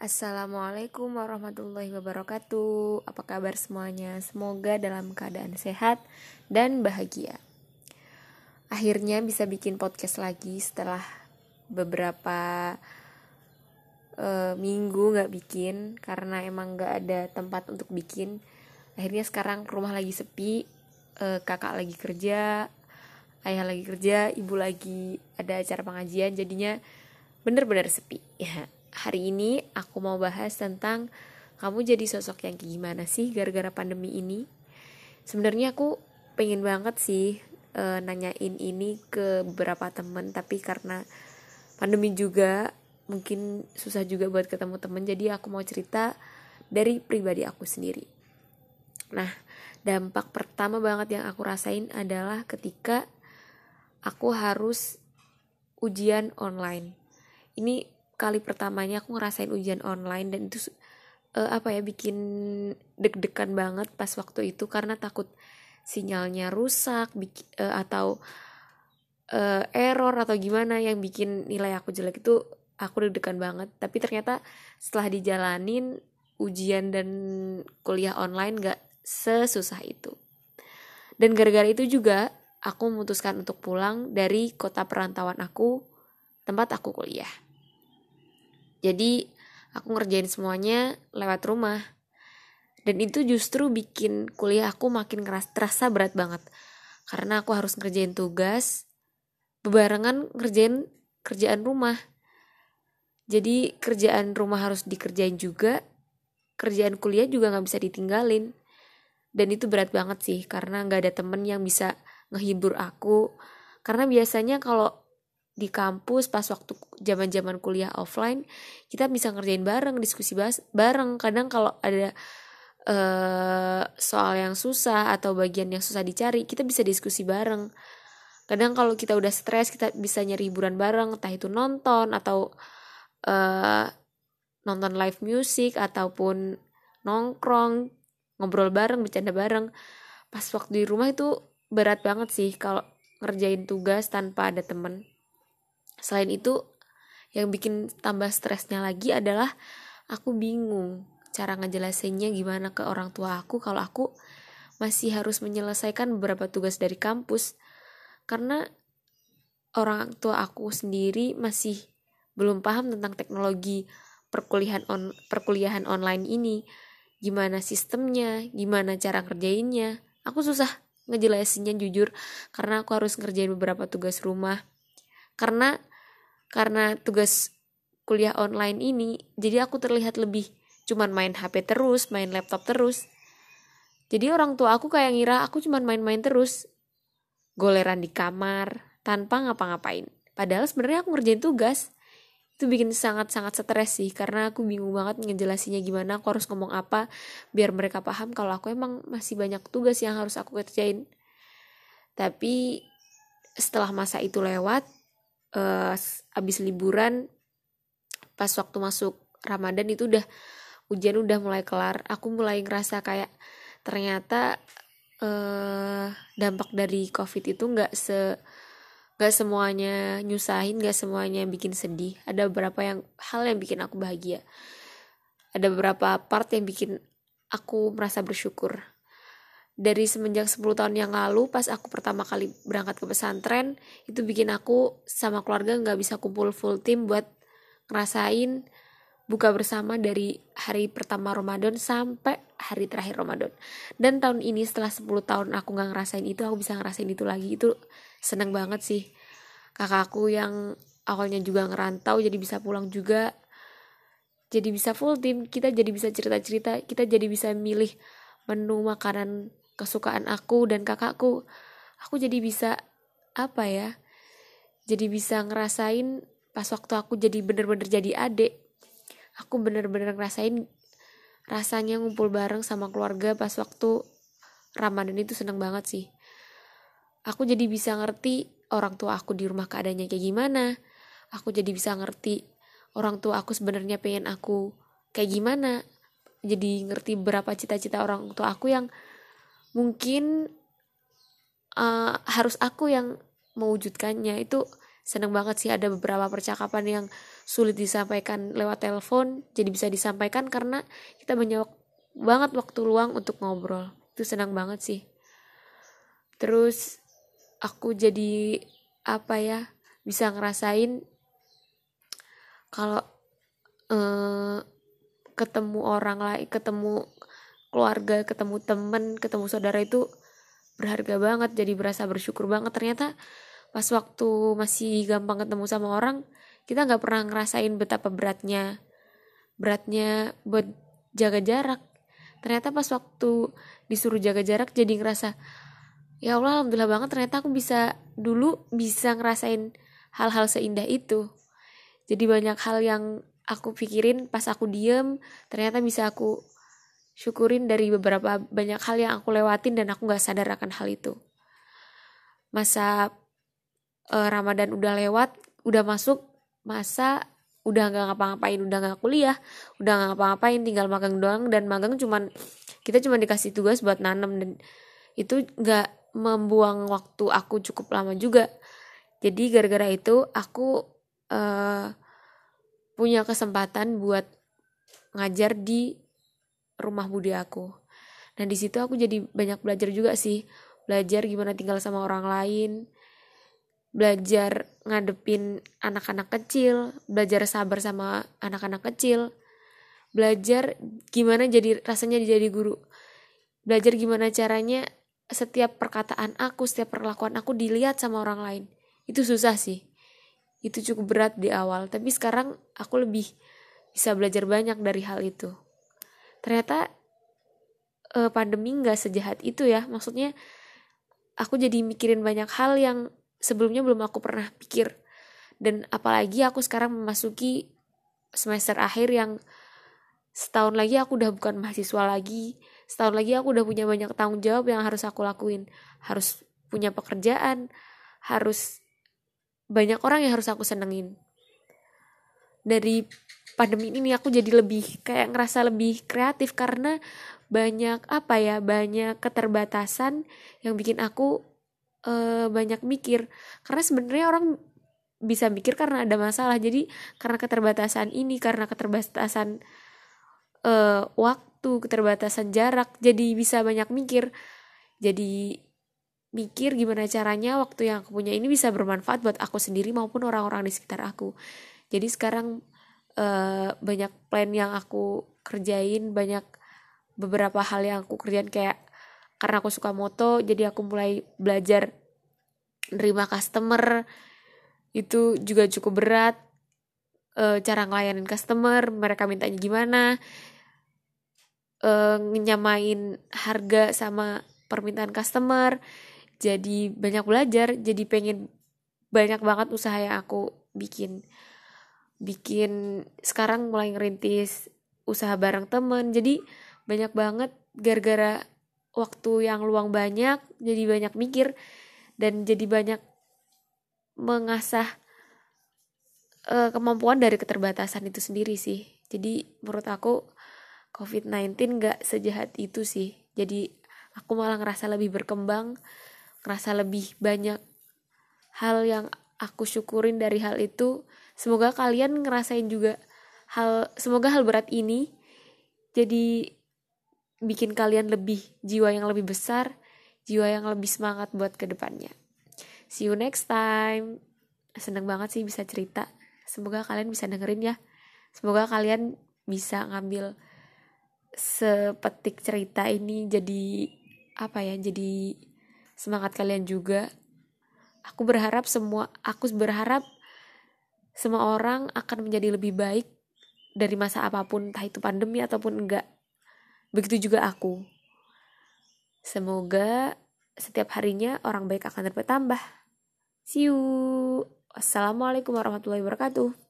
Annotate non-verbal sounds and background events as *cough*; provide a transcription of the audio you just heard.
Assalamualaikum warahmatullahi wabarakatuh. Apa kabar semuanya? Semoga dalam keadaan sehat dan bahagia. Akhirnya bisa bikin podcast lagi setelah beberapa uh, minggu nggak bikin karena emang nggak ada tempat untuk bikin. Akhirnya sekarang rumah lagi sepi, uh, kakak lagi kerja, ayah lagi kerja, ibu lagi ada acara pengajian, jadinya bener-bener sepi. Ya *laughs* hari ini aku mau bahas tentang kamu jadi sosok yang gimana sih gara-gara pandemi ini. Sebenarnya aku pengen banget sih e, nanyain ini ke beberapa temen tapi karena pandemi juga mungkin susah juga buat ketemu temen jadi aku mau cerita dari pribadi aku sendiri. Nah, dampak pertama banget yang aku rasain adalah ketika aku harus ujian online. Ini kali pertamanya aku ngerasain ujian online dan itu uh, apa ya bikin deg-degan banget pas waktu itu karena takut sinyalnya rusak uh, atau uh, error atau gimana yang bikin nilai aku jelek itu aku deg-degan banget. Tapi ternyata setelah dijalanin ujian dan kuliah online gak sesusah itu. Dan gara-gara itu juga aku memutuskan untuk pulang dari kota perantauan aku tempat aku kuliah jadi aku ngerjain semuanya lewat rumah. Dan itu justru bikin kuliah aku makin keras, terasa berat banget. Karena aku harus ngerjain tugas, bebarengan ngerjain kerjaan rumah. Jadi kerjaan rumah harus dikerjain juga, kerjaan kuliah juga gak bisa ditinggalin. Dan itu berat banget sih, karena gak ada temen yang bisa ngehibur aku. Karena biasanya kalau di kampus pas waktu zaman-zaman kuliah offline kita bisa ngerjain bareng diskusi bahas bareng. Kadang kalau ada uh, soal yang susah atau bagian yang susah dicari kita bisa diskusi bareng. Kadang kalau kita udah stres kita bisa nyari hiburan bareng entah itu nonton atau uh, nonton live music ataupun nongkrong ngobrol bareng bercanda bareng. Pas waktu di rumah itu berat banget sih kalau ngerjain tugas tanpa ada temen Selain itu, yang bikin tambah stresnya lagi adalah aku bingung cara ngejelasinnya gimana ke orang tua aku kalau aku masih harus menyelesaikan beberapa tugas dari kampus. Karena orang tua aku sendiri masih belum paham tentang teknologi perkuliahan on perkuliahan online ini. Gimana sistemnya gimana cara ngerjainnya. Aku susah ngejelasinnya jujur karena aku harus ngerjain beberapa tugas rumah. Karena karena tugas kuliah online ini jadi aku terlihat lebih cuman main HP terus main laptop terus. Jadi orang tua aku kayak ngira aku cuman main-main terus. Goleran di kamar tanpa ngapa-ngapain. Padahal sebenarnya aku ngerjain tugas. Itu bikin sangat-sangat stres sih karena aku bingung banget ngejelasinnya gimana aku harus ngomong apa biar mereka paham kalau aku emang masih banyak tugas yang harus aku kerjain. Tapi setelah masa itu lewat uh, abis liburan pas waktu masuk Ramadan itu udah ujian udah mulai kelar. Aku mulai ngerasa kayak ternyata uh, dampak dari covid itu nggak se nggak semuanya nyusahin nggak semuanya bikin sedih. Ada beberapa yang hal yang bikin aku bahagia. Ada beberapa part yang bikin aku merasa bersyukur dari semenjak 10 tahun yang lalu pas aku pertama kali berangkat ke pesantren itu bikin aku sama keluarga nggak bisa kumpul full tim buat ngerasain buka bersama dari hari pertama Ramadan sampai hari terakhir Ramadan. Dan tahun ini setelah 10 tahun aku nggak ngerasain itu aku bisa ngerasain itu lagi. Itu seneng banget sih. Kakakku yang awalnya juga ngerantau jadi bisa pulang juga jadi bisa full tim. Kita jadi bisa cerita-cerita kita jadi bisa milih menu makanan kesukaan aku dan kakakku aku jadi bisa apa ya jadi bisa ngerasain pas waktu aku jadi bener-bener jadi adik. Aku bener-bener ngerasain rasanya ngumpul bareng sama keluarga pas waktu Ramadan itu seneng banget sih. Aku jadi bisa ngerti orang tua aku di rumah keadaannya kayak gimana. Aku jadi bisa ngerti orang tua aku sebenarnya pengen aku kayak gimana. Jadi ngerti berapa cita-cita orang tua aku yang mungkin uh, harus aku yang mewujudkannya. Itu seneng banget sih ada beberapa percakapan yang sulit disampaikan lewat telepon jadi bisa disampaikan karena kita banyak banget waktu luang untuk ngobrol. Itu senang banget sih. Terus aku jadi apa ya bisa ngerasain kalau eh, ketemu orang lain ketemu keluarga ketemu temen ketemu saudara itu berharga banget jadi berasa bersyukur banget. Ternyata pas waktu masih gampang ketemu sama orang kita nggak pernah ngerasain betapa beratnya beratnya buat jaga jarak. Ternyata pas waktu disuruh jaga jarak jadi ngerasa ya Allah alhamdulillah banget ternyata aku bisa dulu bisa ngerasain hal-hal seindah itu. Jadi banyak hal yang aku pikirin pas aku diem ternyata bisa aku syukurin dari beberapa banyak hal yang aku lewatin dan aku gak sadar akan hal itu. Masa uh, Ramadan udah lewat udah masuk masa udah gak ngapa-ngapain udah gak kuliah udah gak ngapa-ngapain tinggal magang doang dan magang cuman kita cuma dikasih tugas buat nanam dan itu gak membuang waktu aku cukup lama juga. Jadi gara-gara itu aku uh, punya kesempatan buat ngajar di rumah budi aku. Nah di situ aku jadi banyak belajar juga sih. Belajar gimana tinggal sama orang lain. Belajar ngadepin anak-anak kecil. Belajar sabar sama anak-anak kecil. Belajar gimana jadi rasanya jadi guru. Belajar gimana caranya setiap perkataan aku setiap perlakuan aku dilihat sama orang lain. Itu susah sih. Itu cukup berat di awal. Tapi sekarang aku lebih bisa belajar banyak dari hal itu ternyata uh, pandemi nggak sejahat itu ya. Maksudnya aku jadi mikirin banyak hal yang sebelumnya belum aku pernah pikir. Dan apalagi aku sekarang memasuki semester akhir yang setahun lagi aku udah bukan mahasiswa lagi. Setahun lagi aku udah punya banyak tanggung jawab yang harus aku lakuin. Harus punya pekerjaan harus banyak orang yang harus aku senengin. Dari pandemi ini aku jadi lebih kayak ngerasa lebih kreatif karena banyak apa ya banyak keterbatasan yang bikin aku uh, banyak mikir. Karena sebenarnya orang bisa mikir karena ada masalah. Jadi karena keterbatasan ini karena keterbatasan uh, waktu keterbatasan jarak jadi bisa banyak mikir. Jadi mikir gimana caranya waktu yang aku punya ini bisa bermanfaat buat aku sendiri maupun orang-orang di sekitar aku. Jadi sekarang uh, banyak plan yang aku kerjain banyak beberapa hal yang aku kerjain kayak karena aku suka moto jadi aku mulai belajar nerima customer. Itu juga cukup berat e, cara ngelayanin customer mereka mintanya gimana e, nyamain harga sama permintaan customer. Jadi banyak belajar jadi pengen banyak banget usaha yang aku bikin bikin sekarang mulai ngerintis usaha bareng temen. Jadi banyak banget gara-gara waktu yang luang banyak jadi banyak mikir dan jadi banyak mengasah uh, kemampuan dari keterbatasan itu sendiri sih. Jadi menurut aku COVID-19 gak sejahat itu sih. Jadi aku malah ngerasa lebih berkembang ngerasa lebih banyak hal yang aku syukurin dari hal itu Semoga kalian ngerasain juga hal semoga hal berat ini jadi bikin kalian lebih jiwa yang lebih besar, jiwa yang lebih semangat buat ke depannya. See you next time. Seneng banget sih bisa cerita. Semoga kalian bisa dengerin ya. Semoga kalian bisa ngambil sepetik cerita ini jadi apa ya jadi semangat kalian juga aku berharap semua aku berharap semua orang akan menjadi lebih baik dari masa apa pun, entah itu pandemi ataupun enggak. Begitu juga aku. Semoga setiap harinya orang baik akan bertambah. See you. Wassalamualaikum warahmatullahi wabarakatuh.